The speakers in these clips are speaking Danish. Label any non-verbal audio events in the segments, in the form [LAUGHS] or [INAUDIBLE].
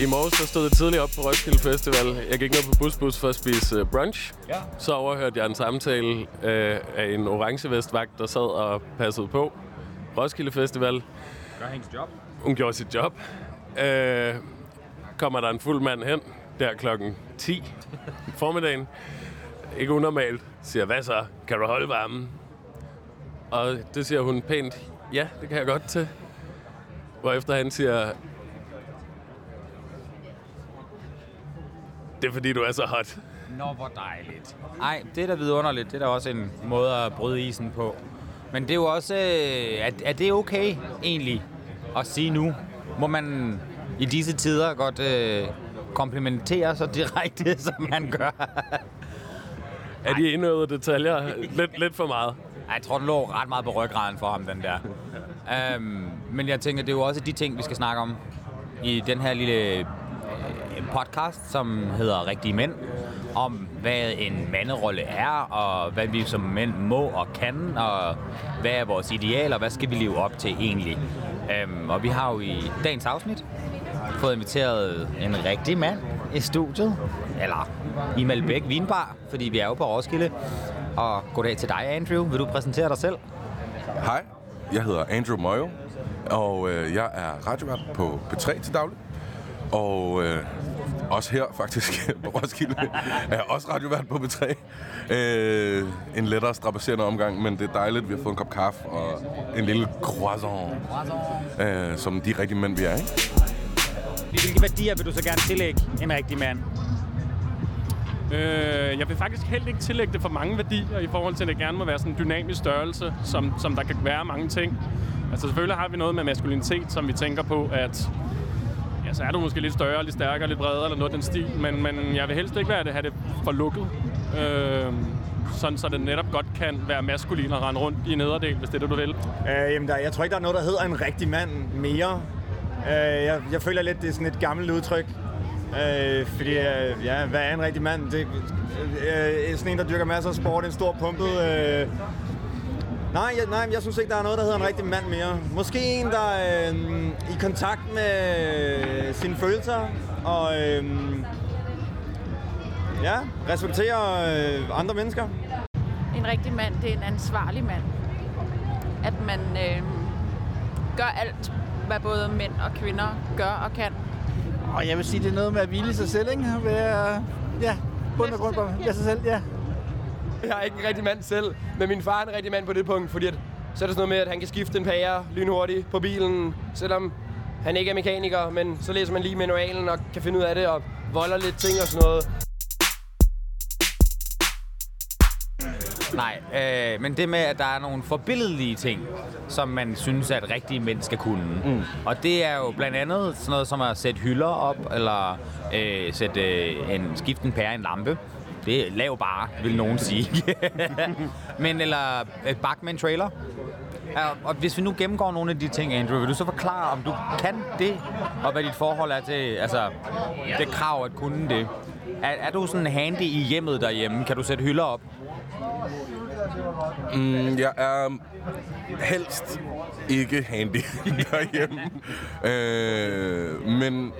I morges så stod jeg tidligt op på Roskilde Festival. Jeg gik ned på Busbus for at spise uh, brunch. Ja. Så overhørte jeg en samtale uh, af en orange vestvagt, der sad og passede på Roskilde Festival. Gør hendes job. Hun gjorde sit job. Uh, kommer der en fuld mand hen, der klokken 10 i formiddagen. Ikke unormalt. Siger, hvad så? Kan du holde varmen? Og det siger hun pænt, ja, det kan jeg godt til. Hvorefter han siger, det er fordi, du er så hot. Nå, hvor dejligt. Ej, det er da vidunderligt. Det er da også en måde at bryde isen på. Men det er jo også... Øh, er, er det okay, egentlig, at sige nu? Må man i disse tider godt øh, komplimentere så direkte, [LAUGHS] som man gør? Er de indøvede detaljer lidt, lidt for meget? Ej, jeg tror, den lå ret meget på ryggraden for ham, den der. um, men jeg tænker, det er jo også de ting, vi skal snakke om i den her lille podcast, som hedder Rigtige Mænd. Om, hvad en manderolle er, og hvad vi som mænd må og kan, og hvad er vores idealer, hvad skal vi leve op til egentlig. Øhm, og vi har jo i dagens afsnit fået inviteret en rigtig mand i studiet, eller i Malbæk Vinbar, fordi vi er jo på Roskilde. Og goddag til dig, Andrew. Vil du præsentere dig selv? Hej, jeg hedder Andrew Moyo, og øh, jeg er radiovært på P3 til daglig. Og øh, også her faktisk [LAUGHS] på Roskilde [LAUGHS] er også radiovært på P3. Øh, en lettere strapasserende omgang, men det er dejligt, vi har fået en kop kaffe og en lille croissant, øh, som de rigtige mænd vi er, ikke? Hvilke værdier vil du så gerne tillægge en rigtig mand? Øh, jeg vil faktisk helt ikke tillægge det for mange værdier i forhold til, at det gerne må være sådan en dynamisk størrelse, som, som der kan være mange ting. Altså selvfølgelig har vi noget med maskulinitet, som vi tænker på, at ja, så er du måske lidt større, lidt stærkere, lidt bredere eller noget den stil, men, men jeg vil helst ikke være det, have det for lukket. Øh, sådan så det netop godt kan være maskulin og rende rundt i nederdel, hvis det er det, du vil. Øh, jamen, der, jeg tror ikke, der er noget, der hedder en rigtig mand mere. Øh, jeg, jeg føler lidt, det er sådan et gammelt udtryk. Øh, fordi, øh, ja, hvad er en rigtig mand? Det, øh, øh sådan en, der dyrker masser af sport, en stor pumpet... Øh, nej, jeg, nej, jeg synes ikke, der er noget, der hedder en rigtig mand mere. Måske en, der er øh, i kontakt med sine følelser, og øh, ja, respekterer øh, andre mennesker. En rigtig mand, det er en ansvarlig mand. At man øh, gør alt, hvad både mænd og kvinder gør og kan. Og jeg vil sige, det er noget med at hvile sig selv, ikke? At være, ja, bund og grund på ja, sig selv, ja. Jeg er ikke en rigtig mand selv, men min far er en rigtig mand på det punkt, fordi at, så er det sådan noget med, at han kan skifte en pære lynhurtigt på bilen, selvom han ikke er mekaniker, men så læser man lige manualen og kan finde ud af det og volder lidt ting og sådan noget. Nej, øh, men det med, at der er nogle forbilledelige ting, som man synes, at rigtige mænd skal kunne. Mm. Og det er jo blandt andet sådan noget som at sætte hylder op, eller øh, sætte øh, en skiften pære i en lampe. Det er lav bare, vil nogen sige. [LAUGHS] men eller øh, et bak med en trailer. Ja, og hvis vi nu gennemgår nogle af de ting, Andrew, vil du så forklare, om du kan det, og hvad dit forhold er til altså, det krav at kunne det? Er, er du sådan handy i hjemmet derhjemme? Kan du sætte hylder op? Mm, jeg er helst ikke handy [LAUGHS] derhjemme. øh, men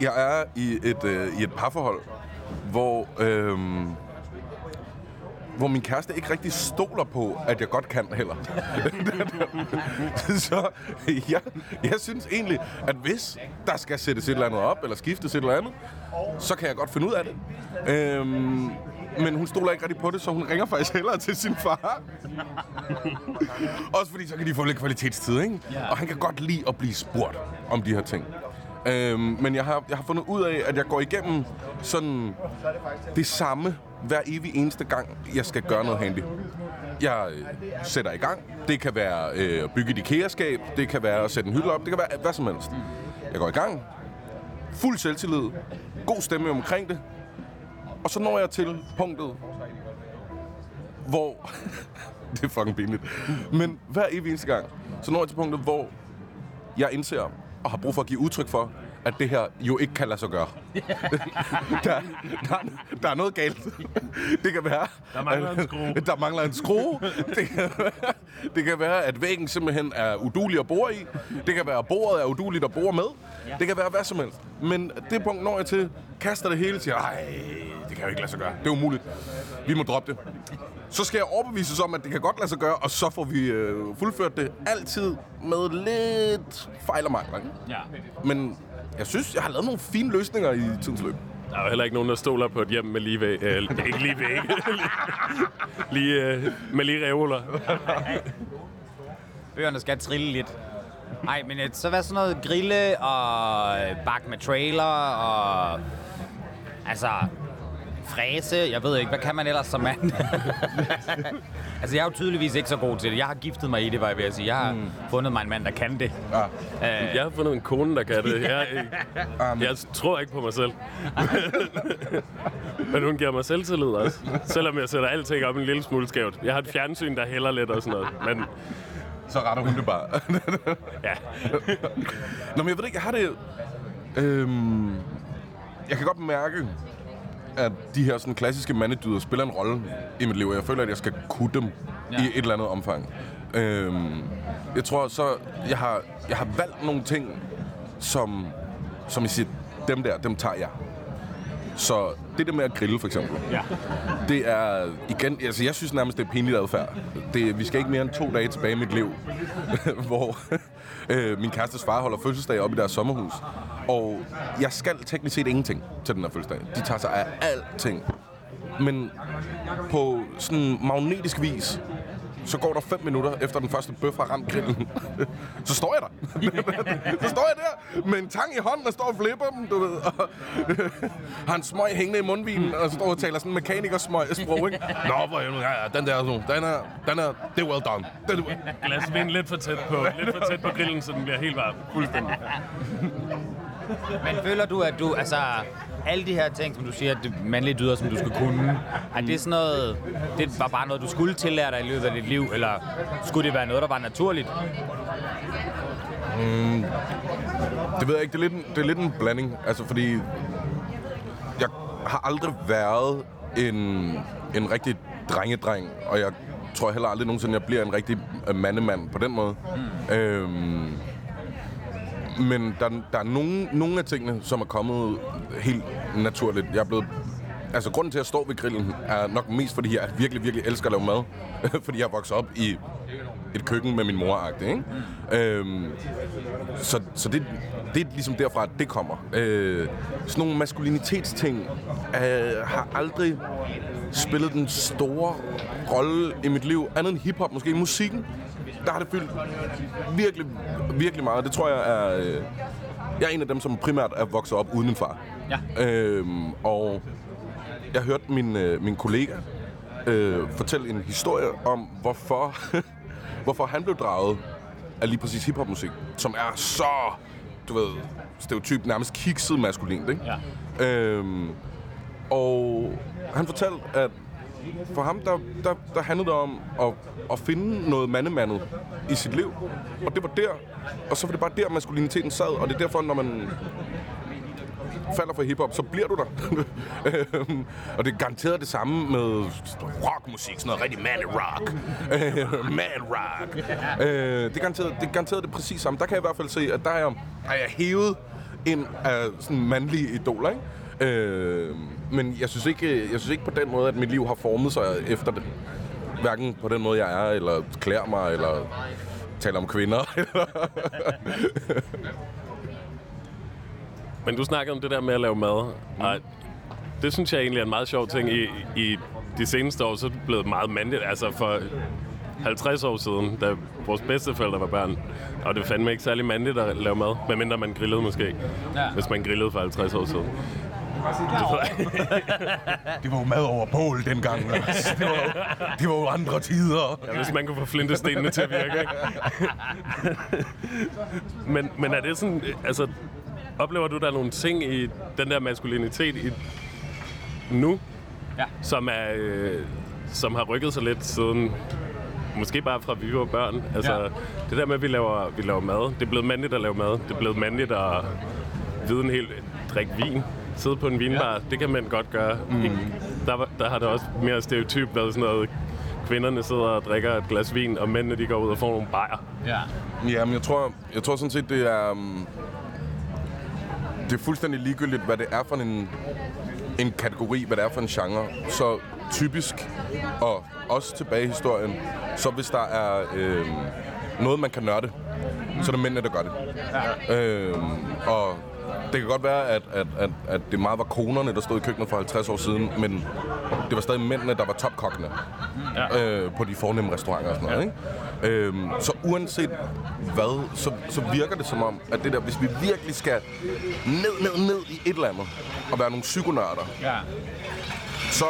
jeg er i et, øh, i et parforhold, hvor, øh, hvor min kæreste ikke rigtig stoler på, at jeg godt kan heller. [LAUGHS] Så jeg, jeg synes egentlig, at hvis der skal sættes et eller andet op, eller skiftes et eller andet, så kan jeg godt finde ud af det. Øh, men hun stoler ikke rigtig på det, så hun ringer faktisk hellere til sin far. [LAUGHS] Også fordi, så kan de få lidt kvalitetstid, ikke? Og han kan godt lide at blive spurgt om de her ting. Øhm, men jeg har, jeg har fundet ud af, at jeg går igennem sådan det samme hver evig eneste gang, jeg skal gøre noget handy. Jeg øh, sætter i gang. Det kan være øh, at bygge et IKEA-skab. Det kan være at sætte en hylde op. Det kan være hvad som helst. Jeg går i gang. Fuld selvtillid. God stemme omkring det. Og så når jeg til punktet, hvor... [LAUGHS] det er fucking pinligt. Men hver evig eneste gang, så når jeg til punktet, hvor jeg indser og har brug for at give udtryk for, at det her jo ikke kan lade sig gøre. [LAUGHS] der, der, der er noget galt. det kan være... Der mangler en skrue. [LAUGHS] Der mangler en skrue. det, kan være, det kan være, at væggen simpelthen er udulig at bore i. Det kan være, at bordet er uduligt at bore med. Ja. Det kan være hvad som helst. Men det punkt når jeg til, kaster det hele siger, ej, det kan jo ikke lade sig gøre. Det er umuligt. Vi må droppe det. Så skal jeg overbevises om, at det kan godt lade sig gøre, og så får vi øh, fuldført det altid med lidt fejl og mangler. ikke? Ja. Men jeg synes, jeg har lavet nogle fine løsninger i tidens løb. Der er jo heller ikke nogen, der stoler på et hjem med lige væg. Øh, [LAUGHS] ikke lige væg. [LAUGHS] lige, øh, med lige reoler. [LAUGHS] Øerne skal trille lidt. Nej, men øh, så hvad sådan noget grille og øh, bak med trailer og... Altså, fræse, jeg ved ikke, hvad kan man ellers som mand? [LAUGHS] altså, jeg er jo tydeligvis ikke så god til det. Jeg har giftet mig i det, var jeg ved at sige. Jeg har mm. fundet mig en mand, der kan det. Ja. Øh, Jeg har fundet en kone, der kan det. [LAUGHS] Jeg, jeg, jeg tror ikke på mig selv. [LAUGHS] Men hun giver mig selvtillid også. Selvom jeg sætter alting op en lille smule skævt. Jeg har et fjernsyn, der hælder lidt og sådan noget. Men Så retter hun det bare. ja, Nå, men jeg ved ikke, jeg har det... Øhm, jeg kan godt mærke, at de her sådan, klassiske mandedyder spiller en rolle i mit liv, og jeg føler, at jeg skal kunne dem ja. i et eller andet omfang. Øhm, jeg tror så, jeg har, jeg har valgt nogle ting, som, som I siger, dem der, dem tager jeg. Så det der med at grille, for eksempel. Ja. Det er, igen, altså jeg synes nærmest, det er pinligt adfærd. Det, vi skal ikke mere end to dage tilbage i mit liv, [LAUGHS] hvor øh, min kærestes far holder fødselsdag op i deres sommerhus. Og jeg skal teknisk set ingenting til den her fødselsdag. De tager sig af alting. Men på sådan magnetisk vis, så går der fem minutter efter den første bøf har ramt grillen. [LAUGHS] så står jeg der. [LAUGHS] så står jeg der med en tang i hånden og står og flipper dem, du ved. Og [LAUGHS] har en smøg hængende i mundvinen og står og taler sådan mekaniker sprog, ikke? Nå, hvor er ja, ja, den der, nu, den er, den er, det er well done. Den er, glas vin lidt for tæt på, lidt for tæt på grillen, så den bliver helt varm. Fuldstændig. Men føler du, at du, altså, alle de her ting, som du siger, det mandlige dyder, som du skal kunne, er det sådan noget, det var bare noget, du skulle tillære dig i løbet af dit liv, eller skulle det være noget, der var naturligt? det ved jeg ikke, det er lidt, en, det er lidt en blanding. Altså, fordi jeg har aldrig været en, en rigtig drengedreng, og jeg tror heller aldrig nogensinde, jeg bliver en rigtig mandemand på den måde. Mm. Øhm, men der, der er nogle, nogle af tingene, som er kommet helt naturligt. Jeg er blevet... Altså, grunden til, at jeg står ved grillen, er nok mest, fordi jeg virkelig, virkelig elsker at lave mad. [LAUGHS] fordi jeg er vokset op i et køkken med min mor ikke? Øhm, så så det, det er ligesom derfra, at det kommer. Øh, sådan nogle maskulinitetsting øh, har aldrig spillet den store rolle i mit liv. Andet end hiphop, måske musikken. Der har det fyldt virkelig, virkelig meget. Det tror jeg er... Øh, jeg er en af dem, som primært er vokset op uden en far. Ja. Øhm, og jeg hørte min, øh, min kollega øh, fortælle en historie om, hvorfor, [LAUGHS] hvorfor han blev draget af lige præcis hiphopmusik, som er så, du ved, stereotyp, nærmest kikset maskulint, ikke? Ja. Øhm, og han fortalte, at for ham, der, der, der handlede det om at, at finde noget mandemandet i sit liv. Og det var der, og så var det bare der, maskuliniteten sad. Og det er derfor, når man falder for hiphop, så bliver du der. [LAUGHS] Og det er garanteret det samme med rockmusik, sådan noget rigtig man rock. [LAUGHS] Man rock. Øh, det, er garanteret, det er garanteret det præcis samme. Der kan jeg i hvert fald se, at der er, er jeg hævet ind af sådan mandlige idoler, ikke? Øh, men jeg synes, ikke, jeg synes ikke på den måde, at mit liv har formet sig efter det. Hverken på den måde, jeg er, eller klæder mig, eller taler om kvinder. [LAUGHS] Men du snakkede om det der med at lave mad, og det synes jeg egentlig er en meget sjov ting. I, i de seneste år, så er det blevet meget mandligt. Altså for 50 år siden, da vores bedsteforældre var børn, og det fandme ikke særlig mandligt at lave mad, medmindre man grillede måske, Ja. hvis man grillede for 50 år siden. [LAUGHS] det var jo mad over bål dengang. Lars. Det var, jo- det var jo andre tider. Ja, hvis man kunne få flintestenene til at virke, ikke? [LAUGHS] men, men er det sådan, altså, oplever du, der er nogle ting i den der maskulinitet i nu, Ja. som, er, øh, som har rykket sig lidt siden, måske bare fra vi var børn. Altså, Ja. det der med, at vi laver, vi laver mad, det er blevet mandligt at lave mad. Det er blevet mandligt at vide en hel, drikke vin. Sidde på en vinbar, ja. det kan mænd godt gøre. Mm. Der, var- der har det også mere stereotyp været sådan noget, kvinderne sidder og drikker et glas vin, og mændene de går ud og får nogle bajer. Ja. Jamen, jeg tror, jeg tror sådan set, det er... Um, det er fuldstændig ligegyldigt, hvad det er for en, en kategori, hvad det er for en genre. Så typisk, og også tilbage i historien, så hvis der er øh, noget, man kan nørde, så er det mændene, der gør det. Ja. Øh, og det kan godt være, at, at, at, at det meget var konerne, der stod i køkkenet for 50 år siden, men det var stadig mændene, der var topkokkene ja. øh, på de fornemme restauranter og sådan noget. Ikke? Øhm, så uanset hvad, så, så virker det som om, at det der, hvis vi virkelig skal ned, ned, ned i et eller andet, og være nogle psykonørder, Ja. så,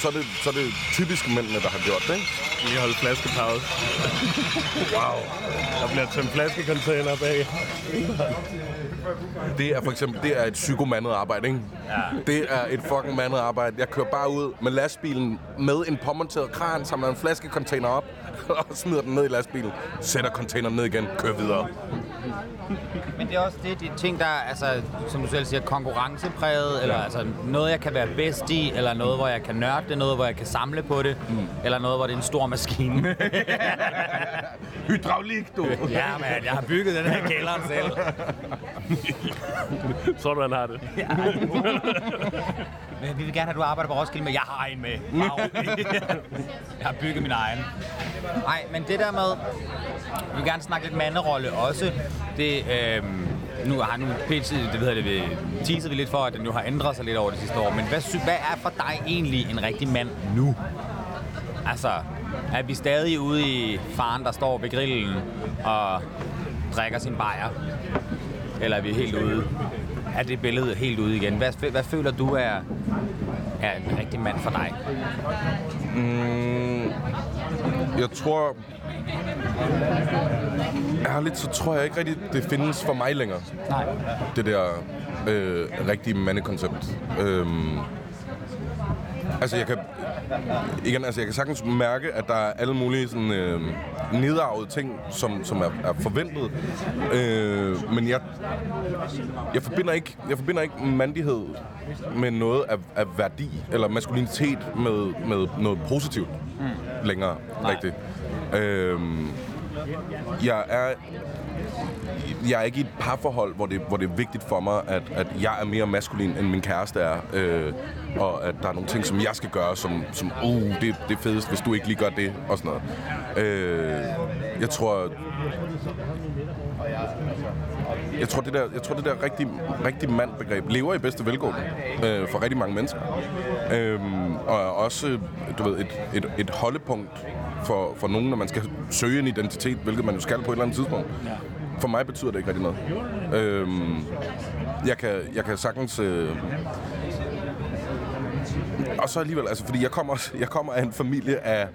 så, er det, så er det typisk mændene, der har gjort det. Ikke? Lige holde flaskepause. [LAUGHS] wow. Der bliver tømt flaskecontainer bag. Det er for eksempel det er et psykomandet arbejde, ikke? Ja. Det er et fucking mandet arbejde. Jeg kører bare ud med lastbilen med en påmonteret kran, samler en flaskecontainer op [LAUGHS] og smider den ned i lastbilen. Sætter containeren ned igen, kører videre. Men det er også det, de ting, der er, altså, som du selv siger, konkurrencepræget, eller altså noget, jeg kan være bedst i, eller noget, hvor jeg kan nørde det, noget, hvor jeg kan samle på det, mm. eller noget, hvor det er en stor maskine. [LAUGHS] Hydraulik, du! ja, man, jeg har bygget den her kælder selv. [LAUGHS] [LAUGHS] Så du, han har det. Men vi vil gerne have, at du arbejder på Roskilde, men jeg har en med. Wow. [LAUGHS] jeg har bygget min egen. Nej, men det der med, vi vil gerne snakke lidt manderolle også. Det, øhm, nu har nu PT, det ved jeg, det vi teaser vi lidt for, at det nu har ændret sig lidt over det sidste år. Men hvad, hvad er for dig egentlig en rigtig mand nu? Altså, er vi stadig ude i faren, der står ved grillen og drikker sin bajer? Eller er vi helt ude? Er det billede helt ude igen? Hvad, hvad føler du er, er en rigtig mand for dig? Mm, jeg tror... Ærligt, så tror jeg ikke rigtigt, det findes for mig længere. Nej. Det der øh, rigtige mandekoncept. Øhm, altså, jeg kan... Igen, altså, jeg kan sagtens mærke, at der er alle mulige sådan, øh, nedarvede ting, som, som er, er forventet. Øh, men jeg, jeg, forbinder ikke, jeg forbinder ikke mandighed med noget af, af værdi, eller maskulinitet med, med noget positivt mm. længere, Nej. rigtigt. Øh, jeg er jeg er ikke i et parforhold, hvor det, hvor det er vigtigt for mig, at, at jeg er mere maskulin, end min kæreste er. Øh, og at der er nogle ting, som jeg skal gøre, som, som uh, det, det er fedest, hvis du ikke lige gør det, og sådan noget. Øh, jeg tror... Jeg tror, det der, jeg tror, det der rigtig, rigtig mandbegreb lever i bedste velgående øh, for rigtig mange mennesker. Øhm, og er også du ved, et, et, et holdepunkt for, for nogen, når man skal søge en identitet, hvilket man jo skal på et eller andet tidspunkt. For mig betyder det ikke rigtig noget. Øhm, jeg, kan, jeg kan sagtens... Øh, og så alligevel, altså, fordi jeg kommer, [LAUGHS] jeg kommer af en familie af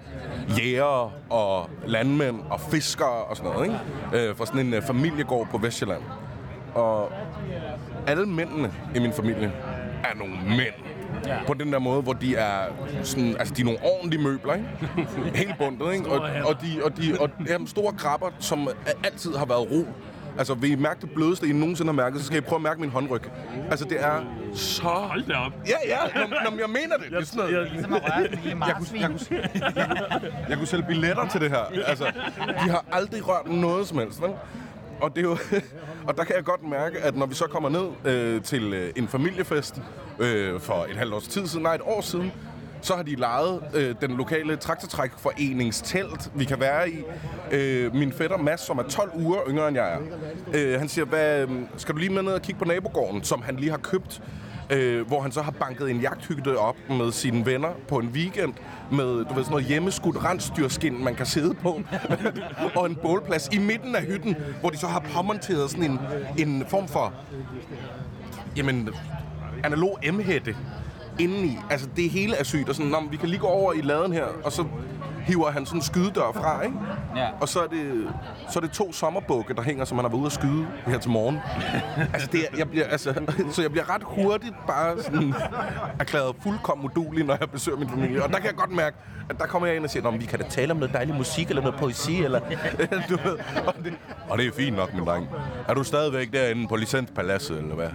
jægere og landmænd og fiskere og sådan noget, ikke? Øh, fra sådan en øh, familiegård på Vestjylland. Og alle mændene i min familie er nogle mænd. Ja. På den der måde, hvor de er sådan, altså de er nogle ordentlige møbler, ikke? Helt bundet, ikke? Og, og, de, og, de, og jamen, store krabber, som altid har været ro. Altså, vil I mærke det blødeste, I nogensinde har mærket, så skal I prøve at mærke min håndryg. Altså, det er så... Hold da op. Ja, ja, når, når jeg mener det. Det er sådan noget... Jeg, Ligesom at røre lille Jeg kunne, jeg, kunne, jeg, kunne, jeg kunne sælge billetter til det her. Altså, de har aldrig rørt noget som helst, vel? Og, det er jo, [LAUGHS] og der kan jeg godt mærke, at når vi så kommer ned øh, til øh, en familiefest øh, for et halvt års tid siden, nej et år siden, så har de lejet øh, den lokale traktortrækforeningstelt, vi kan være i. Øh, min fætter Mads, som er 12 uger yngre end jeg er, øh, han siger, Hvad, øhm, skal du lige med ned og kigge på nabogården, som han lige har købt? Øh, hvor han så har banket en jagthytte op med sine venner på en weekend med du ved, sådan noget hjemmeskudt rensdyrskin, man kan sidde på, [LAUGHS] og en bålplads i midten af hytten, hvor de så har påmonteret sådan en, en form for jamen, analog M-hætte indeni. Altså, det hele er sygt. Og sådan, vi kan lige gå over i laden her, og så hiver han sådan en skydedør fra, ikke? Ja. Og så er, det, så er det to sommerbukke, der hænger, som han har været ude at skyde her til morgen. [LAUGHS] altså, det er, jeg bliver, altså, [LAUGHS] så jeg bliver ret hurtigt bare sådan erklæret fuldkommen modulig, når jeg besøger min familie. Og der kan jeg godt mærke, at der kommer jeg ind og siger, men vi kan da tale om noget dejlig musik, eller noget poesi, eller... [LAUGHS] du ved, og, det, og det er fint nok, min dreng. Er du stadigvæk derinde på Licenspaladset, eller hvad?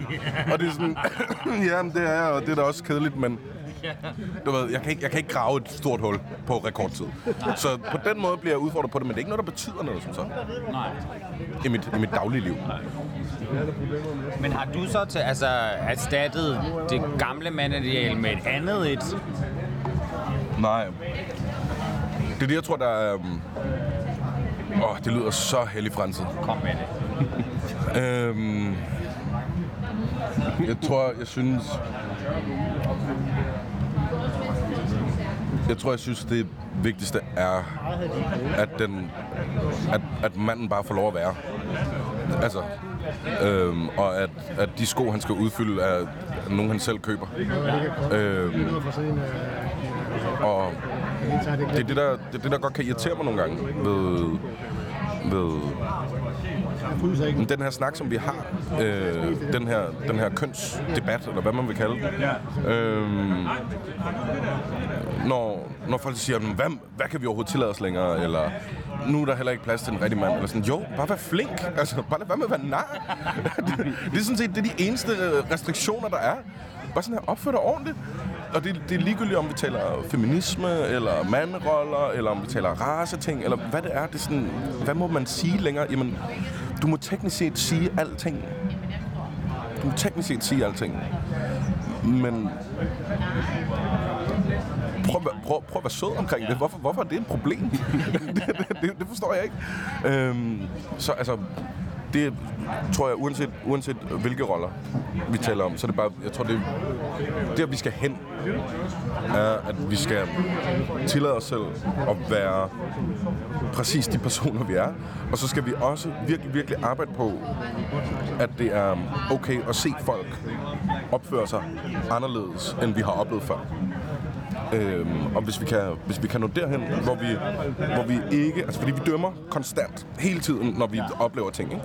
Og det er sådan, [CLEARS THROAT] ja, det er jeg, og det er da også kedeligt, men [LAUGHS] Du ved, jeg kan ikke, jeg kan ikke grave et stort hul på rekordtid. Så på den måde bliver jeg udfordret på det, men det er ikke noget, der betyder noget som sådan. Nej. I mit, i mit daglige liv. Men har du så til, altså, erstattet det gamle mandeideal med et andet et? Nej. Det er det, jeg tror, der er... Um... Åh, det lyder så heldig franset. Kom med det. [LAUGHS] Øhm, jeg tror, jeg synes... Jeg tror, jeg synes, det vigtigste er, at, den, at, at manden bare får lov at være. Altså, øhm, og at, at de sko, han skal udfylde, er nogen, han selv køber. Øhm, og det er det, der, det er det, der godt kan irritere mig nogle gange ved, ved men den her snak, som vi har, øh, den, her, den her kønsdebat, eller hvad man vil kalde den, øh, når, når folk siger, hvad, hvad kan vi overhovedet tillade os længere, eller nu er der heller ikke plads til en rigtig mand, eller sådan, jo, bare vær flink, [LAUGHS] altså, bare lad være med at være nar. [LAUGHS] det, det er sådan set det er de eneste restriktioner, der er. Bare sådan her, opfør dig ordentligt. Og det, det er ligegyldigt, om vi taler feminisme, eller mandroller, eller om vi taler raceting, eller hvad det er. Det er sådan, hvad må man sige længere? Jamen, du må teknisk set sige alting. Du må teknisk set sige alting. Men prøv, at være- prøv, at være sød omkring det. Hvorfor, hvorfor er det et problem? [LAUGHS] det, det, det, forstår jeg ikke. Øhm, så altså, det tror jeg, uanset, uanset hvilke roller vi taler om, så er det bare, jeg tror, det der vi skal hen, er, at vi skal tillade os selv at være præcis de personer, vi er. Og så skal vi også virkelig, virkelig arbejde på, at det er okay at se folk opføre sig anderledes, end vi har oplevet før. Øhm, og hvis vi, kan, hvis vi kan nå derhen, hvor vi, hvor vi ikke... Altså, fordi vi dømmer konstant, hele tiden, når vi oplever ting, ikke?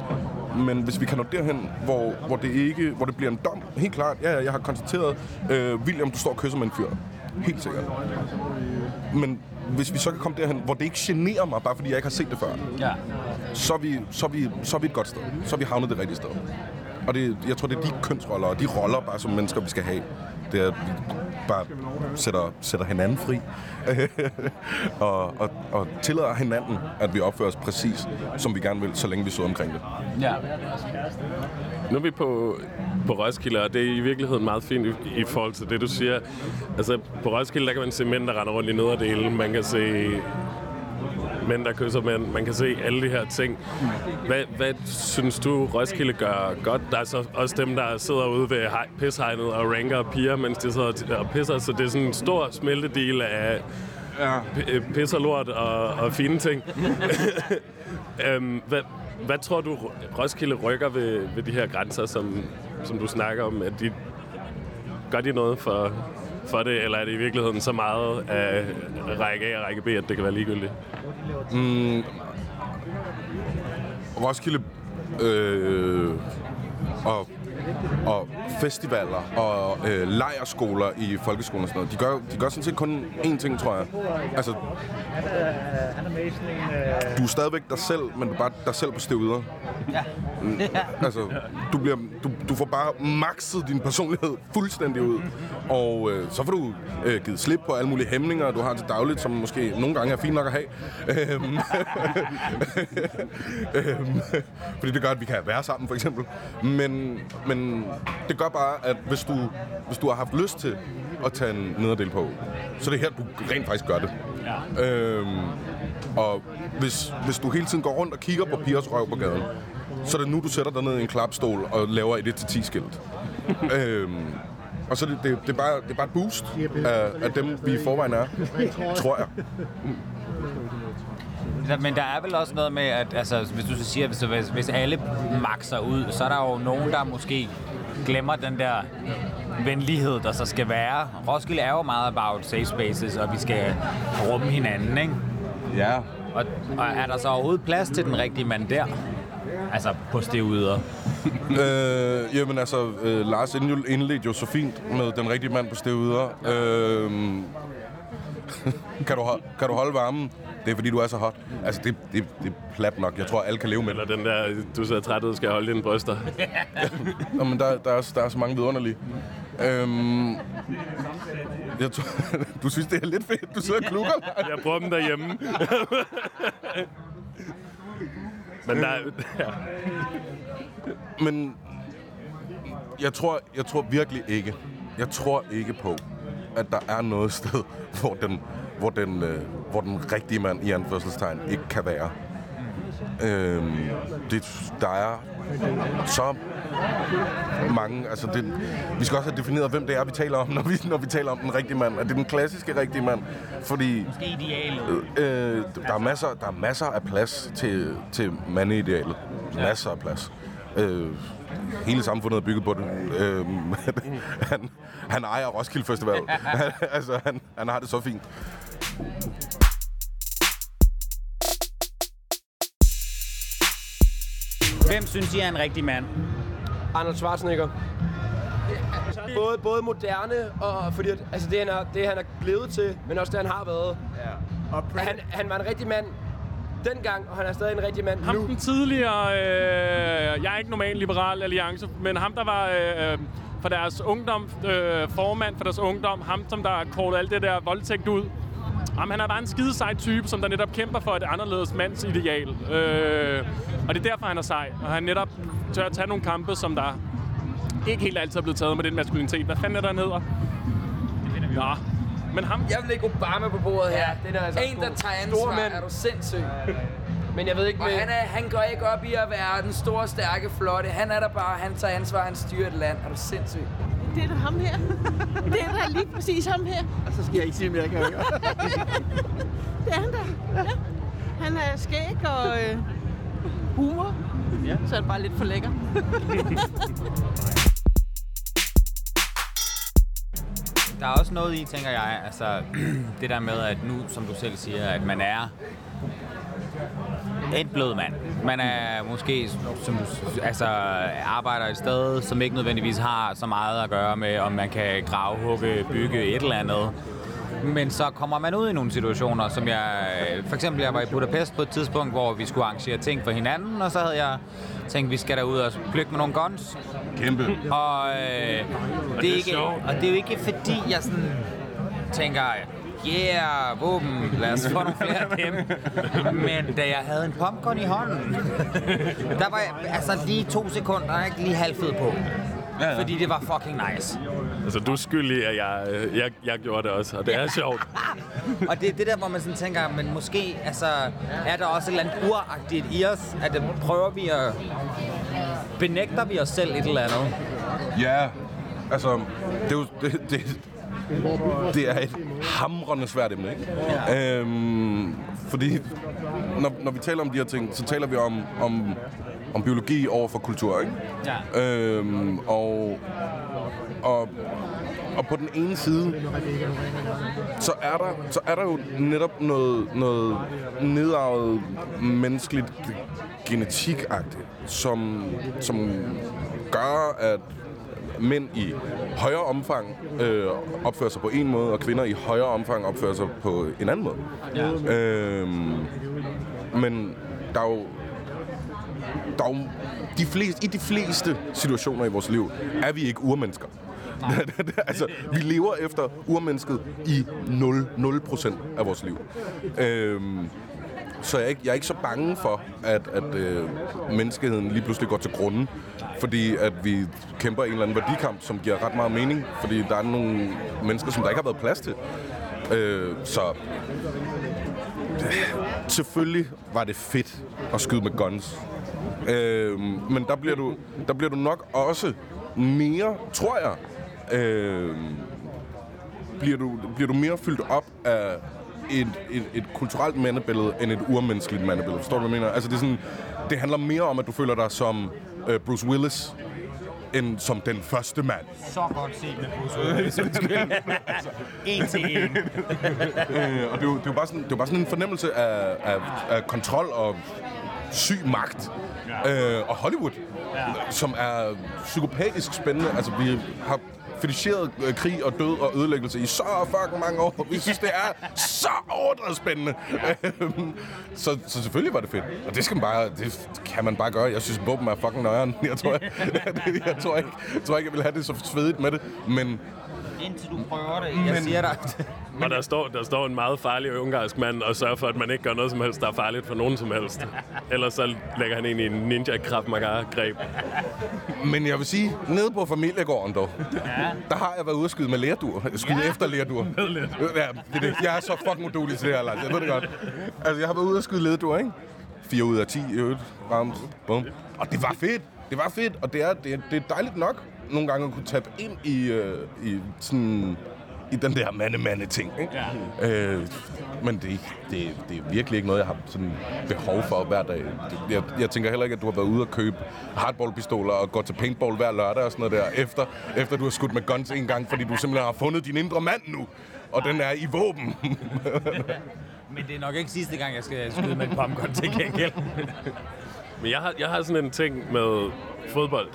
Men hvis vi kan nå derhen, hvor, hvor, det ikke, hvor det bliver en dom, helt klart, ja, ja, jeg har konstateret, øh, William, du står og kysser med en fyr. Helt sikkert. Men hvis vi så kan komme derhen, hvor det ikke generer mig, bare fordi jeg ikke har set det før, Ja. så er vi, så er vi, så er vi et godt sted. Så er vi havnet det rigtige sted. Og det, jeg tror, det er de kønsroller og de roller, bare som mennesker, vi skal have. Det er, at vi bare sætter, sætter hinanden fri. [LAUGHS] og, og, og tillader hinanden, at vi opfører os præcis, som vi gerne vil, så længe vi sidder omkring det. Ja. Nu er vi på, på Roskilde, og det er i virkeligheden meget fint i, i forhold til det, du siger. Altså, på Roskilde, der kan man se mænd, der render rundt i nederdelen. Man kan se mænd, der kysser mænd. Man kan se alle de her ting. Hvad, hvad synes du, Roskilde gør godt? Der er så også dem, der sidder ude ved pishegnet og ranker piger, mens de sidder og pisser. Så det er sådan en stor smeltedel af Ja. øh, pis og lort og, og fine ting. [LAUGHS] øhm, hvad, hvad tror du, Roskilde rykker ved, ved de her grænser, som, som du snakker om? At de, gør de noget for, for det, eller er det i virkeligheden så meget af række A og række B, at det kan være ligegyldigt? Mm. Roskilde øh, og, og festivaler og øh, lejerskoler i folkeskolen og sådan noget, de gør, de gør sådan set kun én ting, tror jeg. Altså, du er stadigvæk dig selv, men du er bare dig selv på stevider. Ja. Altså, du, bliver, du, du får bare makset din personlighed fuldstændig ud. Og øh, så får du øh, givet slip på alle mulige hæmninger, du har til dagligt, som måske nogle gange er fint nok at have. Øhm, [LAUGHS] øhm, fordi det gør, at vi kan være sammen, for eksempel. Men, men det gør bare, at hvis du, hvis du har haft lyst til at tage en nederdel på, så er det her, du rent faktisk gør det. Ja. Øhm, og hvis, hvis du hele tiden går rundt og kigger på pigers røv på gaden, så er det nu, du sætter dig ned i en klapstol og laver et 1-10 skilt. [LAUGHS] øhm, og så er det, det, det, er bare, det er bare et boost af, af dem, vi i forvejen er, [LAUGHS] tror jeg. Ja, Men der er vel også noget med, at altså, hvis du så siger, hvis, hvis, hvis alle makser ud, så er der jo nogen, der måske glemmer den der venlighed, der så skal være. Roskilde er jo meget about safe spaces, og vi skal rumme hinanden, ikke? Ja. Og, og er der så overhovedet plads til den rigtige mand der? Altså på stevuder. [LAUGHS] Øh, jamen altså, øh, Lars indl- indledte jo så fint med den rigtige mand på stevuder. Øh, [LAUGHS] kan, du, ho- kan du holde varmen? Det er fordi, du er så hot. Altså, det, det, det er plat nok. Jeg tror, alle kan leve med det. Eller den der, du ser træt ud, skal jeg holde dine bryster. [LAUGHS] Nå, men der, der, er, der er så mange vidunderlige. Øhm, jeg tror, [LAUGHS] du synes, det er lidt fedt, du sidder og klukker. Jeg bruger dem derhjemme. Men der, ja. Men jeg tror, jeg tror virkelig ikke, jeg tror ikke på, at der er noget sted, [LAUGHS] hvor den, hvor den, øh, hvor den rigtige mand i anførselstegn ikke kan være. Øhm, det, der er så mange, altså det, vi skal også have defineret, hvem det er, vi taler om, [LAUGHS] når vi, når vi taler om den rigtige mand. Er det den klassiske rigtige mand? Fordi Idealet. øh, der, er masser, der er masser af plads til, til mandeidealet. Masser af plads. Øh, hele samfundet er bygget på det. Øh, [LAUGHS] han, han ejer Roskilde Festival. [LAUGHS] altså, han, han har det så fint. Hvem synes I er en rigtig mand? Arnold Schwarzenegger. Både, både moderne, og fordi at, altså det, han er, det, han er blevet til, men også det, han har været. Ja. Og Han, han var en rigtig mand dengang, og han er stadig en rigtig mand Ham nu. den tidligere, øh, jeg er ikke normal liberal alliance, men ham der var øh, for deres ungdom, øh, formand for deres ungdom, ham som der har kortet alt det der voldtægt ud. Jamen, han er bare en skide sej type, som der netop kæmper for et anderledes mands ideal. Øh, og det er derfor, han er sej. Og han netop tør at tage nogle kampe, som der ikke helt altid er blevet taget med den maskulinitet. Hvad fanden er der, han hedder? Nå. Men ham, Jeg vil lægge Obama på bordet her. den er altså en, der tager ansvar. mænd. Er du sindssyg? Men jeg ved ikke Og med... han, er, han går ikke op i at være den store, stærke, flotte. Han er der bare, han tager ansvar, han styrer et land. Er du sindssyg? Det er da ham her. [LAUGHS] Det er da lige præcis ham her. Og så skal jeg ikke sige mere, kan jeg. [LAUGHS] Det er han da. Ja. Han er skæg og øh, humor. Ja. Så er det bare lidt for lækker. [LAUGHS] Der er også noget i, tænker jeg, altså [CLEARS THROAT] det der med, at nu, som du selv siger, at man er en blød mand. Man er måske, som du, altså, arbejder et sted, som ikke nødvendigvis har så meget at gøre med, om man kan grave, hugge, bygge et eller andet. Men så kommer man ud i nogle situationer, som jeg... For eksempel, jeg var i Budapest på et tidspunkt, hvor vi skulle arrangere ting for hinanden, og så havde jeg tænkt, vi skal derud og plukke med nogle guns. Kæmpe. Og, øh, det er ikke, og det er jo ikke fordi, jeg sådan tænker, yeah, våben, lad os få nogle flere af dem. Men da jeg havde en popcorn i hånden, der var jeg, altså lige to sekunder, der er ikke lige halvfed på. Ja, ja. Fordi det var fucking nice. Altså, du er skyldig, at jeg, øh, jeg, jeg gjorde det også, og det er sjovt. [LAUGHS] Og det er det der, hvor man sådan tænker, men måske altså, er der også et eller andet uragtigt i os, at det prøver vi at... Benægter vi os selv et eller andet? Ja, altså, det er jo... Det, det, det er et hamrende svært emne, ikke? Ja. Øhm, fordi når, når vi taler om de her ting, så taler vi om, om, om biologi over for kultur, ikke? Ja. Øhm, og, og, og på den ene side, så er der, så er der jo netop noget, noget nedarvet menneskeligt genetikagtigt, som, som gør, at mænd i højere omfang øh, opfører sig på en måde, og kvinder i højere omfang opfører sig på en anden måde. Ja. Øhm, men der er jo dog, de fleste, i de fleste situationer i vores liv er vi ikke urmennesker. [LAUGHS] altså, vi lever efter urmennesket i 0, 0 af vores liv. Øhm, så jeg er, ikke, jeg er ikke så bange for, at, at øh, menneskeheden lige pludselig går til grunden, fordi at vi kæmper en eller anden værdikamp, som giver ret meget mening, fordi der er nogle mennesker, som der ikke har været plads til. Øh, så øh, selvfølgelig var det fedt at skyde med guns. Øh, men der bliver, du, der bliver du nok også mere, tror jeg, øh, bliver, du, bliver du mere fyldt op af et, et, et kulturelt mandebillede end et urmenneskeligt mandebillede. Forstår du, hvad jeg mener? Altså, det, er sådan, det handler mere om, at du føler dig som øh, Bruce Willis, end som den første mand. Så godt set med Bruce Willis. [LAUGHS] en til en. øh, og det er, jo, det, er bare sådan, det er bare sådan en fornemmelse af, af, af kontrol og syg magt. Ja. Øh, og Hollywood, ja. som er psykopatisk spændende. Altså, vi har feticheret øh, krig og død og ødelæggelse i så fucking mange år. Vi synes, det er så overdrevet spændende. Øhm, så, så selvfølgelig var det fedt. Og det skal man bare, det kan man bare gøre. Jeg synes, våben er fucking nøjeren. Jeg tror, jeg, [LAUGHS] jeg, tror ikke, jeg tror ikke, jeg vil have det så svedigt med det. Men Indtil du prøver det. Jeg siger dig. Og der står, der står en meget farlig ungarsk mand og sørger for, at man ikke gør noget som helst, der er farligt for nogen som helst. Ellers så lægger han ind i en ninja kraft greb Men jeg vil sige, nede på familiegården dog, ja. der har jeg været ude at skyde med lærdur. Skyde ja. efter lærdur. Ja, det er det. Jeg er så fucking udulig til det her, Lars. Jeg ved det godt. Altså, jeg har været ude at skyde lærdur, ikke? 4 ud af 10 i øvrigt. Ramt. Bum. Og det var fedt. Det var fedt, og det er, det er, det er dejligt nok nogle gange at kunne tabe ind i, øh, i sådan i den der mande-mande-ting. Ikke? Ja. Øh, men det, det, det er virkelig ikke noget, jeg har sådan behov for hver dag. Jeg, jeg tænker heller ikke, at du har været ude og købe hardballpistoler og gå til paintball hver lørdag og sådan noget der, efter, efter du har skudt med guns en gang, fordi du simpelthen har fundet din indre mand nu, og den er i våben. [LAUGHS] Men det er nok ikke sidste gang, jeg skal skyde med en pumpgun til gengæld. Men jeg har, jeg har sådan en ting med fodbold.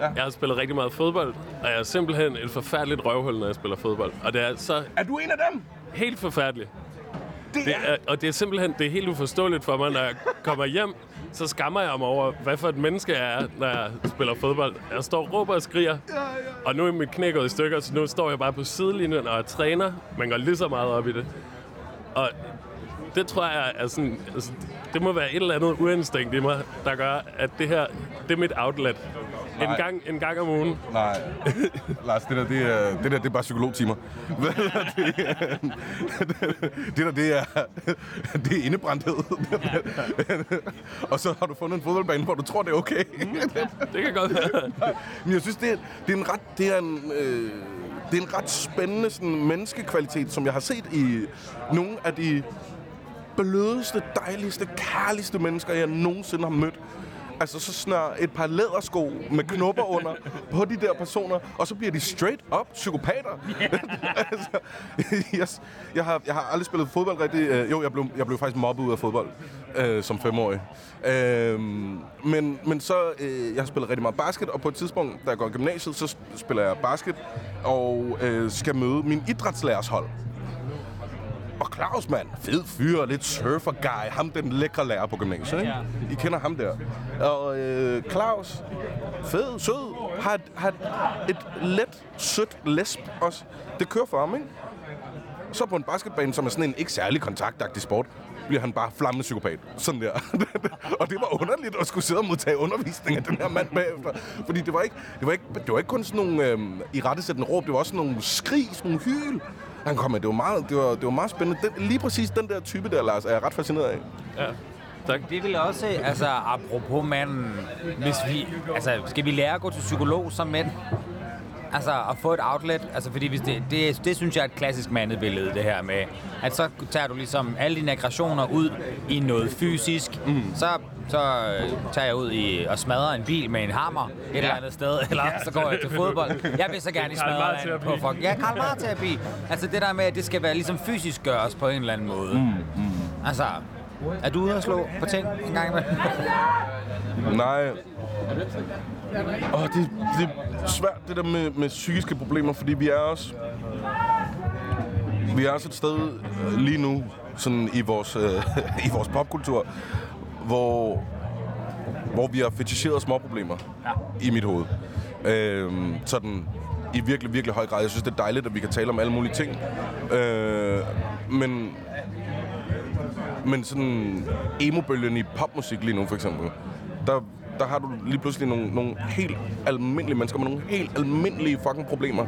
Ja. Jeg har spillet rigtig meget fodbold, og jeg er simpelthen et forfærdeligt røvhul, når jeg spiller fodbold. Og det er så... Er du en af dem? Helt forfærdeligt. Det er... Det er, og det er simpelthen det er helt uforståeligt for mig, når jeg kommer hjem, så skammer jeg mig over, hvad for et menneske jeg er, når jeg spiller fodbold. Jeg står og råber og skriger, ja, ja, ja. og nu er mit knæ gået i stykker, så nu står jeg bare på sidelinjen og træner. Man går lige så meget op i det. Og det tror jeg er sådan... Altså, det må være et eller andet uinstinkt i mig, der gør, at det her, det er mit outlet. En gang, en gang om ugen. Nej. Lars, det der, det er, det der, det er bare psykologtimer. det, det der, det er, det er indebrændthed. og så har du fundet en fodboldbane, hvor du tror, det er okay. det kan godt være. Men jeg synes, det er, det er en ret... Det er en, øh, det er en ret spændende sådan, menneskekvalitet, som jeg har set i nogle af de blødeste, dejligste, kærligste mennesker, jeg nogensinde har mødt. Altså, så snør et par lædersko med knopper under på de der personer, og så bliver de straight up psykopater. [LAUGHS] altså, yes, jeg, har, jeg har aldrig spillet fodbold rigtig. Øh, jo, jeg blev, jeg blev faktisk mobbet ud af fodbold øh, som femårig. Øh, men, men så, øh, jeg har spillet rigtig meget basket, og på et tidspunkt, da jeg går i gymnasiet, så spiller jeg basket, og øh, skal møde min idrætslærers hold. Og Claus, mand, fed fyr, lidt surfer guy, ham den lækre lærer på gymnasiet, ikke? I kender ham der. Og øh, Claus, fed, sød, har, et, har et, et let, sødt lesb også. Det kører for ham, ikke? Så på en basketbane, som er sådan en ikke særlig kontaktagtig sport, bliver han bare flammende psykopat. Sådan der. [LAUGHS] og det var underligt at skulle sidde og modtage undervisning af den her mand bagefter. Fordi det var ikke, det var ikke, det var ikke kun sådan nogle øh, i rettesættende råb, det var også sådan nogle skrig, sådan nogle hyl. Han kom med, det var meget, det var, det var meget spændende. Den, lige præcis den der type der, Lars, er jeg ret fascineret af. Ja. Tak. Det vil også, altså apropos manden, hvis vi, altså skal vi lære at gå til psykolog som mænd? Altså at få et outlet, altså fordi hvis det, det, det synes jeg er et klassisk mandebillede, det her med, at så tager du ligesom alle dine aggressioner ud i noget fysisk, mm. så, så øh, tager jeg ud i og smadrer en bil med en hammer et ja. eller andet sted, [LAUGHS] eller ja, så går jeg til fodbold. Jeg vil så gerne smadre en på folk. Ja, Karl Marr terapi. Altså det der med, at det skal være ligesom fysisk gøres på en eller anden måde. Mm. Mm. Altså, er du ude at slå på ting en gang imellem? Nej. Og det, det er svært, det der med, med psykiske problemer, fordi vi er også... Vi er også et sted øh, lige nu, sådan i vores, øh, [LAUGHS] i vores popkultur, hvor, hvor vi har feticheret små problemer ja. i mit hoved. Øh, sådan i virkelig, virkelig høj grad. Jeg synes, det er dejligt, at vi kan tale om alle mulige ting. Øh, men men sådan emo-bølgen i popmusik lige nu, for eksempel, der, der har du lige pludselig nogle, nogle helt almindelige mennesker med nogle helt almindelige fucking problemer,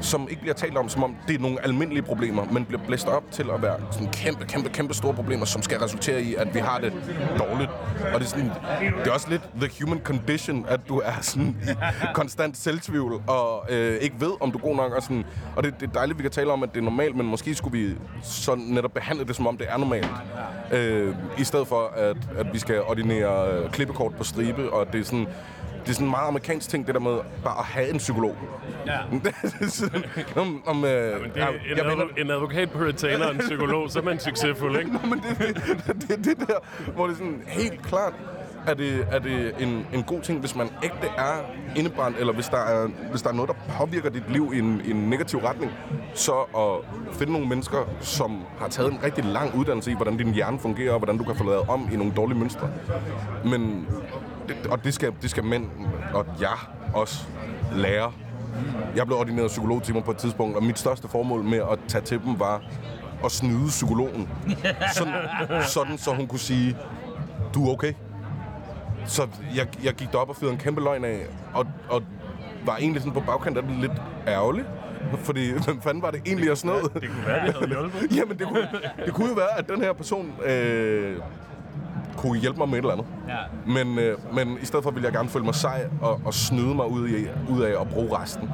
som ikke bliver talt om, som om det er nogle almindelige problemer, men bliver blæst op til at være sådan kæmpe, kæmpe, kæmpe store problemer, som skal resultere i, at vi har det dårligt. Og det er, sådan, det er også lidt the human condition, at du er sådan i konstant selvtvivl, og øh, ikke ved, om du er god nok. Og, sådan, og det, det er dejligt, at vi kan tale om, at det er normalt, men måske skulle vi sådan netop behandle det, som om det er normalt. Øh, I stedet for, at, at vi skal ordinere øh, klippekort på stribe, og det er sådan det er sådan en meget amerikansk ting, det der med bare at have en psykolog. Ja. [LAUGHS] Er sådan, om, om, øh, Det er en, jeg mener, advo- en advokat på retainer og en psykolog, så er man succesfuld, ikke? men det, det, det, det der, hvor det er sådan helt klart, er det, er det en, en god ting, hvis man ægte er indebrændt, eller hvis der er, hvis der er noget, der påvirker dit liv i en, i en negativ retning, så at finde nogle mennesker, som har taget en rigtig lang uddannelse i, hvordan din hjerne fungerer, og hvordan du kan få lavet om i nogle dårlige mønstre. Men, det, og det skal, det skal mænd og jeg også lære. Jeg blev ordineret psykologtimer på et tidspunkt, og mit største formål med at tage til dem var at snyde psykologen. Sådan, sådan så hun kunne sige, du er okay. Så jeg, jeg gik derop og fyrede en kæmpe løgn af, og, og var egentlig sådan på bagkant af det lidt ærgerlig. Fordi, [LAUGHS] hvem fanden var det egentlig, jeg snød? Det kunne være, det havde hjulpet. [LAUGHS] Jamen, det kunne, det kunne jo være, at den her person øh, kunne hjælpe mig med et eller andet. Ja. Men, øh, men i stedet for ville jeg gerne føle mig sej og, og snyde mig ud, i, ud af at bruge resten.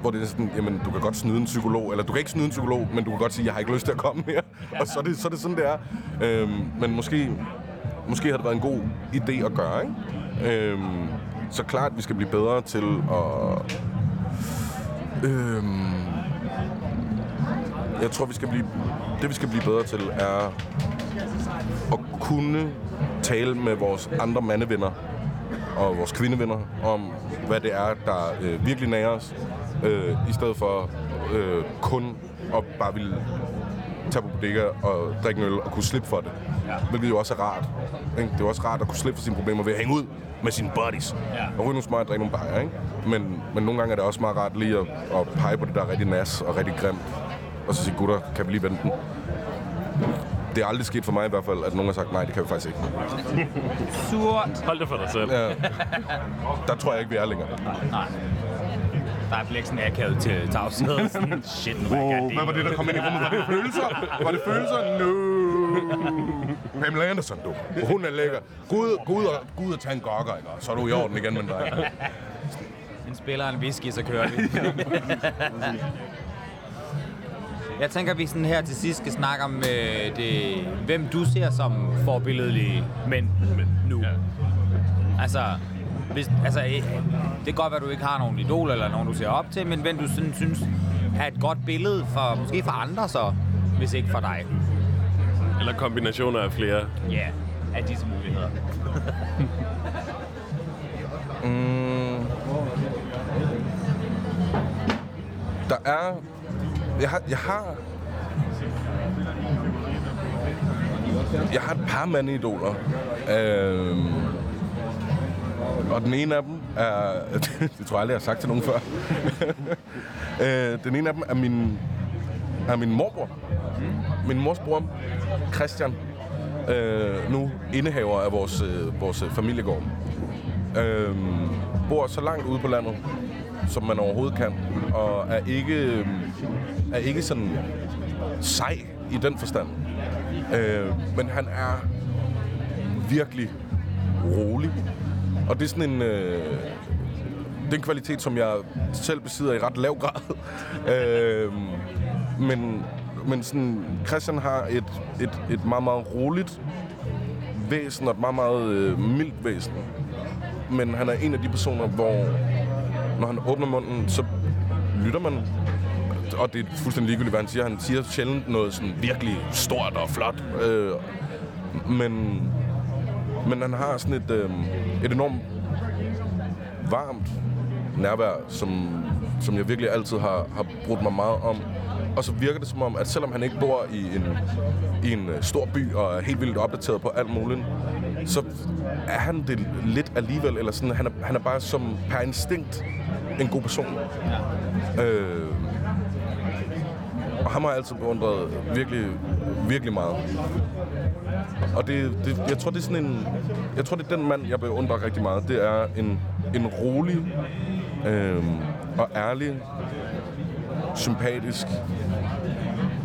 Hvor det er sådan, jamen, du kan godt snyde en psykolog, eller du kan ikke snyde en psykolog, men du kan godt sige, jeg har ikke lyst til at komme mere. Og så er det, så er det sådan, det er. Øhm, men måske, måske har det været en god idé at gøre, ikke? Øhm, så klart, vi skal blive bedre til at... Øhm, jeg tror, vi skal blive... Det, vi skal blive bedre til, er at kunne tale med vores andre mandevenner og vores kvindevenner om, hvad det er, der øh, virkelig nærer os, øh, i stedet for øh, kun at bare ville tage på bodega og drikke en øl og kunne slippe for det. Ja. Hvilket jo også er rart. Ikke? Det er også rart at kunne slippe for sine problemer ved at hænge ud med sine buddies. Ja. Og ryge nogle smøger og drikke nogle bajer, ikke? Men, men nogle gange er det også meget rart lige at, at pege på det, der er rigtig nas og rigtig grimt. Og så sige, gutter, kan vi lige vente den? Det er aldrig sket for mig i hvert fald, at nogen har sagt, nej, det kan vi faktisk ikke. Surt. Hold det for dig selv. Ja. Der tror jeg ikke, vi er længere. Nej. Der er blæksen akavet til tavshed. Shit, nu er jeg Hvad var det, der kom ind i rummet? Var det følelser? Var det følelser? No. Pamela Anderson, du. Hun er lækker. Gud, Gud, og, Gud og tage en gokker, ikke? Så er du i orden igen med dig. En spiller en whisky, så kører vi. [LAUGHS] [LAUGHS] Jeg tænker, vi sådan her til sidst skal snakke om, øh, det, hvem du ser som forbilledelige mænd nu. Ja. Altså, hvis, altså, øh, det kan godt være, at du ikke har nogen idol eller nogen, du ser op til, men hvem du sådan, synes er et godt billede for, måske for andre så, hvis ikke for dig. Eller kombinationer af flere. Ja, yeah, af disse muligheder. [LAUGHS] Mm. Der er... Jeg har... Jeg har... Jeg har et par mandidoler. Øhm, og den ene af dem er... [LAUGHS] det tror jeg aldrig, jeg har sagt til nogen før. [LAUGHS] øh, den ene af dem er min, er min morbror. Min mors bror, Christian, øh, nu indehaver af vores, øh, vores øh, familiegård. Øh, bor så langt ude på landet, som man overhovedet kan, og er ikke, øhm, er ikke sådan sej i den forstand. Øh, men han er virkelig rolig. Og det er sådan en... Øh, det er en kvalitet, som jeg selv besidder i ret lav grad. [LAUGHS] øh, men, men sådan, Christian har et, et, et meget, meget roligt væsen og et meget, meget øh, mildt væsen. Men han er en af de personer, hvor når han åbner munden, så lytter man. Og det er fuldstændig ligegyldigt, hvad han siger. Han siger sjældent noget sådan virkelig stort og flot. Øh, men, men han har sådan et, øh, et enormt varmt nærvær, som, som jeg virkelig altid har, har brugt mig meget om. Og så virker det som om, at selvom han ikke bor i en, i en øh, stor by og er helt vildt opdateret på alt muligt, så er han det lidt alligevel, eller sådan, han er, han er bare som per instinkt en god person. Øh, og ham har jeg altid beundret virkelig, virkelig meget. Og det, det, jeg tror, det er sådan en... Jeg tror, det er den mand, jeg beundrer rigtig meget. Det er en, en rolig øh, og ærlig, sympatisk,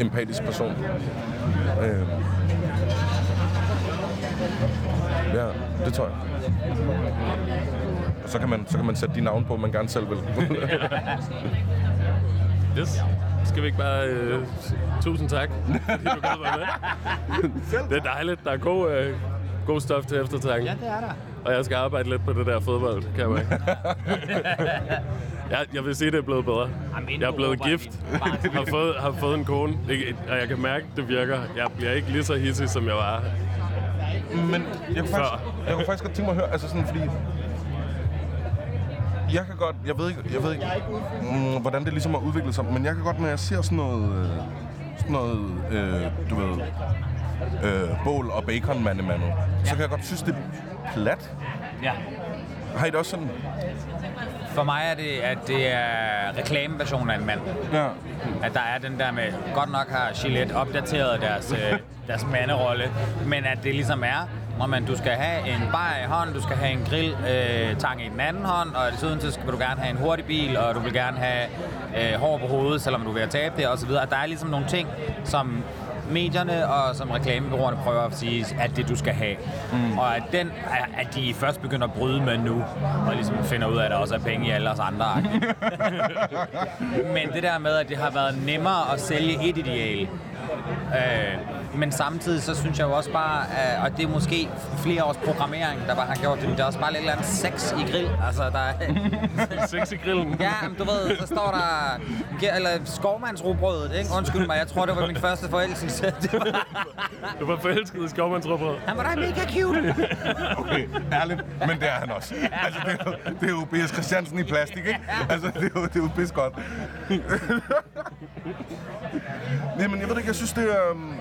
empatisk person. Øh, ja, det tror jeg. Og så kan man, så kan man sætte de navn på, man gerne selv vil. [LAUGHS] Yes. Skal vi ikke bare... Øh, tusind tak, fordi du gad være med. Det er dejligt. Der er god, øh, god stof til eftertanke. Ja, det er der. og jeg skal arbejde lidt på det der fodbold, kan jeg mærke. [LAUGHS] jeg, jeg vil sige, det er blevet bedre. Jamen, Jeg er blevet gift, [LAUGHS] har fået, har fået en kone, Det- og jeg kan mærke, det virker. Jeg bliver ikke lige så hissig, som jeg var. Men jeg kunne, faktisk, jeg kunne faktisk godt tænke mig at høre, altså sådan, fordi... Jeg kan godt, jeg ved ikke, jeg ved ikke mm, hvordan det ligesom har udviklet sig, men jeg kan godt, når jeg ser sådan noget, øh, sådan noget, øh, du ved, øh, bål og bacon mande så kan jeg godt synes, det er plat. Ja. Har I det også sådan? For mig er det, at det er reklameversionen af en mand. Ja. At der er den der med, godt nok har Gillette opdateret deres, øh, deres manderolle, men at det ligesom er, når man, du skal have en bar i hånden, du skal have en grill øh, tang i den anden hånd, og desuden så skal du gerne have en hurtig bil, og du vil gerne have øh, hår på hovedet, selvom du ved at tabe det, osv. At der er ligesom nogle ting, som medierne og som reklamebyråerne prøver at sige, at det du skal have. Mm. Og at, den, at de først begynder at bryde med nu, og ligesom finder ud af, at der også er penge i alle os andre. [LAUGHS] Men det der med, at det har været nemmere at sælge et ideal, øh, men samtidig så synes jeg jo også bare, øh, og det er måske flere års programmering, der bare har gjort det, men det er også bare lidt eller andet sex i grill. Altså, der er... [LAUGHS] Sex i grillen. Ja, men du ved, så står der... Eller skovmandsrobrødet, ikke? Undskyld mig, jeg tror, det var min første forelskelse. [LAUGHS] Det var, Du var forelsket i skovmandsrøbrød. han var da mega cute. [LAUGHS] Okay, ærligt, men det er han også. Altså, det er jo, det er jo B.S. Christiansen i plastik, ikke? Altså, det er jo, det er jo pis godt. Nej, men jeg ved ikke, jeg synes, det er... Um...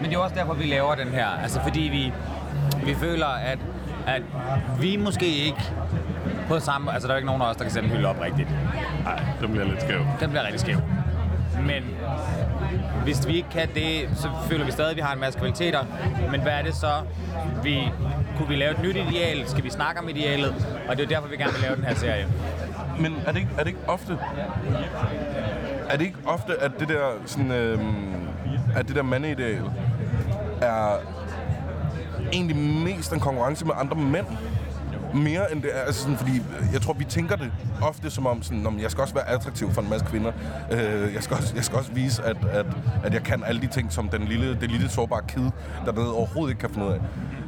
Men det er også derfor, vi laver den her. Altså, fordi vi, vi føler, at, at vi måske ikke på samme... Altså, der er ikke nogen af os, der kan sætte en hylde op rigtigt. Nej, det bliver lidt skævt. Den bliver rigtig skæv. Men hvis vi ikke kan det, så føler vi stadig, at vi har en masse kvaliteter. Men hvad er det så? Vi, kunne vi lave et nyt ideal? Skal vi snakke om idealet? Og det er derfor, vi gerne vil lave den her serie. Men er det ikke, er det ikke ofte... Er det ikke ofte, at det der, sådan, øhm, at det der mandeideal er egentlig mest en konkurrence med andre mænd? Mere end det er, altså sådan, fordi jeg tror, vi tænker det ofte som om, sådan, om jeg skal også være attraktiv for en masse kvinder. Øh, jeg, skal også, jeg skal også vise, at, at, at jeg kan alle de ting, som den lille, det lille sårbare kid dernede overhovedet ikke kan finde ud af.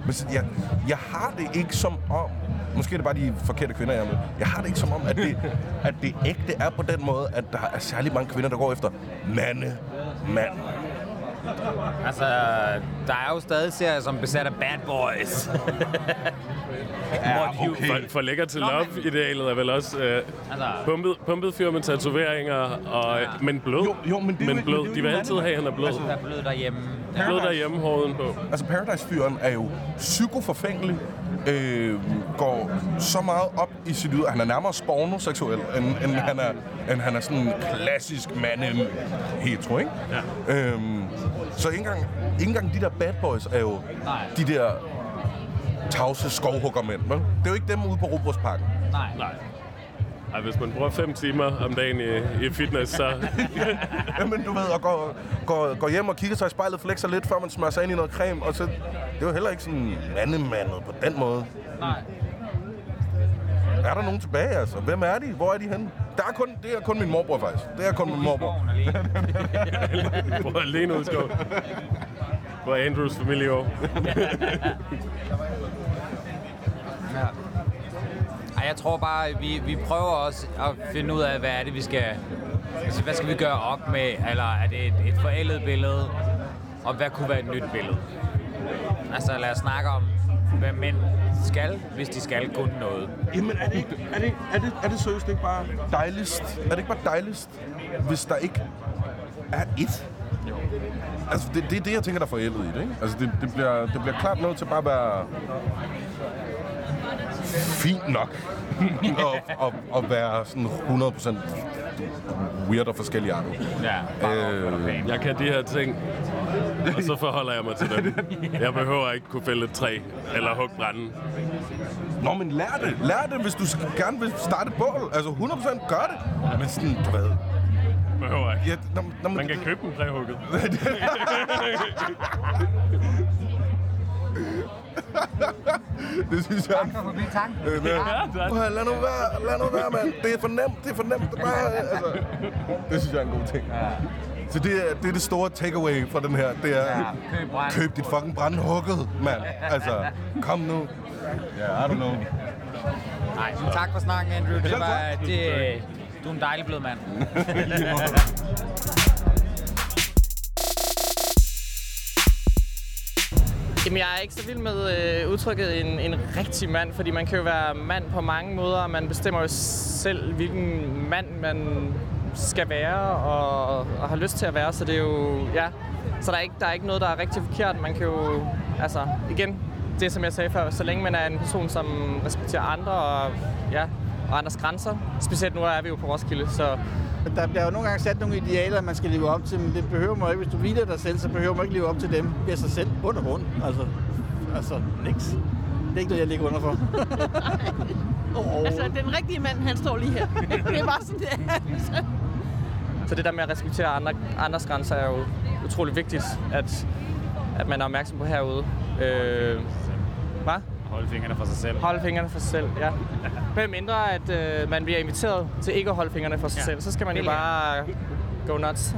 Men jeg, jeg har det ikke som om, måske er det bare de forkerte kvinder, jeg er med. Jeg har det ikke som om, at det, at det ægte er på den måde, at der er særlig mange kvinder, der går efter mande, mand. Altså, der er jo stadig serier, som besat af bad boys. [LAUGHS] Ja, okay. For, for lækker til love-idealet er vel også øh, Altså- pumpet, pumpet fyr med tatoveringer, og, Ja. men blød. Jo, jo, men det men blød. men De vil altid mand. have, at han er blød. Altså, der er blød derhjemme. Blød derhjemme, hården på. Altså Paradise-fyren er jo psykoforfængelig, øh, går så meget op i sit ydre. Han er nærmere spornoseksuel, end, end, han, er, end han er sådan en klassisk mande hetero, ikke? Ja. Øhm, så ikke engang, ikke engang de der bad boys er jo Nej. de der tavse skovhuggermænd, vel? Det er jo ikke dem ude på Robrosparken. Nej. Nej. Ej, hvis man bruger fem timer om dagen i, i fitness, så... [LAUGHS] Jamen, du ved, og går, går, går hjem og kigger sig i spejlet, flexer lidt, før man smører sig ind i noget creme, og så... Det er jo heller ikke sådan mandemandet på den måde. Nej. Er der nogen tilbage, altså? Hvem er de? Hvor er de henne? Der er kun, det er kun min morbror, faktisk. Det er kun min morbror. Skoven alene. [LAUGHS] Hvor alene ud i skoven. Hvor er Andrews familie jo. [LAUGHS] Ja. Ej, jeg tror bare, vi, vi prøver også at finde ud af, hvad er det, vi skal... Altså, hvad skal vi gøre op med? Eller er det et, et forældet billede? Og hvad kunne være et nyt billede? Altså, lad os snakke om, hvad mænd skal, hvis de skal kun noget. Jamen, er det, ikke, er, det, er, det, er det seriøst ikke bare dejligst? Er det ikke bare dejligst, hvis der ikke er et? Jo. Altså, det, det er det, jeg tænker, der er forældet i det, ikke? Altså, det, det, bliver, det bliver klart noget til bare at være fint nok. og, og, og være sådan 100% weird og forskellige arter. Ja, Øh, Jeg kan de her ting, og så forholder jeg mig til dem. Jeg behøver ikke kunne fælde et træ eller hugge branden. Nå, men lær det. Lær det, hvis du gerne vil starte et bål. Altså, 100% gør det. Men sådan, du ved... Behøver ikke. Ja, nå, nå, men Man kan det- købe dem præhugget. [LAUGHS] [LAUGHS] Det synes jeg er en for forbi tak. Øh, at høre, lad nu være, lad nu være, mand. Det er for nemt, det er for nemt. Det, er bare, altså, det synes jeg er en god ting. Så det er, det er det store takeaway fra den her. Det er, Ja, køb brand. køb dit fucking brand hugget, mand. Altså, kom nu. Ja, I don't know. Nej, men tak for snakken, Andrew. Det var, tak. det, du er en dejlig blød mand. [LAUGHS] Jamen, jeg er ikke så vild med øh, udtrykket en, en rigtig mand, fordi man kan jo være mand på mange måder, og man bestemmer jo selv, hvilken mand man skal være og, og har lyst til at være, så det er jo, ja, så der er ikke, der er ikke noget, der er rigtig forkert. Man kan jo, altså, igen, det som jeg sagde før, så længe man er en person, som respekterer andre og, ja, og andres grænser, specielt nu er vi jo på Roskilde, så der bliver jo nogle gange sat nogle idealer, man skal leve op til, men det behøver man ikke. Hvis du hviler dig selv, så behøver man ikke leve op til dem ved sig selv. Bund og grund. Altså, altså niks. Det er ikke noget, jeg ligger under for. [LAUGHS] Altså, den rigtige mand, han står lige her. det er bare sådan, det er. Så det der med at respektere andre, andres grænser er jo utrolig vigtigt, at, at man er opmærksom på herude. Øh, hvad? Holde fingrene for sig selv. Holde fingrene for sig selv, ja. Men mindre, at øh, man bliver inviteret til ikke at holde fingrene for sig Ja. selv, så skal man jo bare go nuts.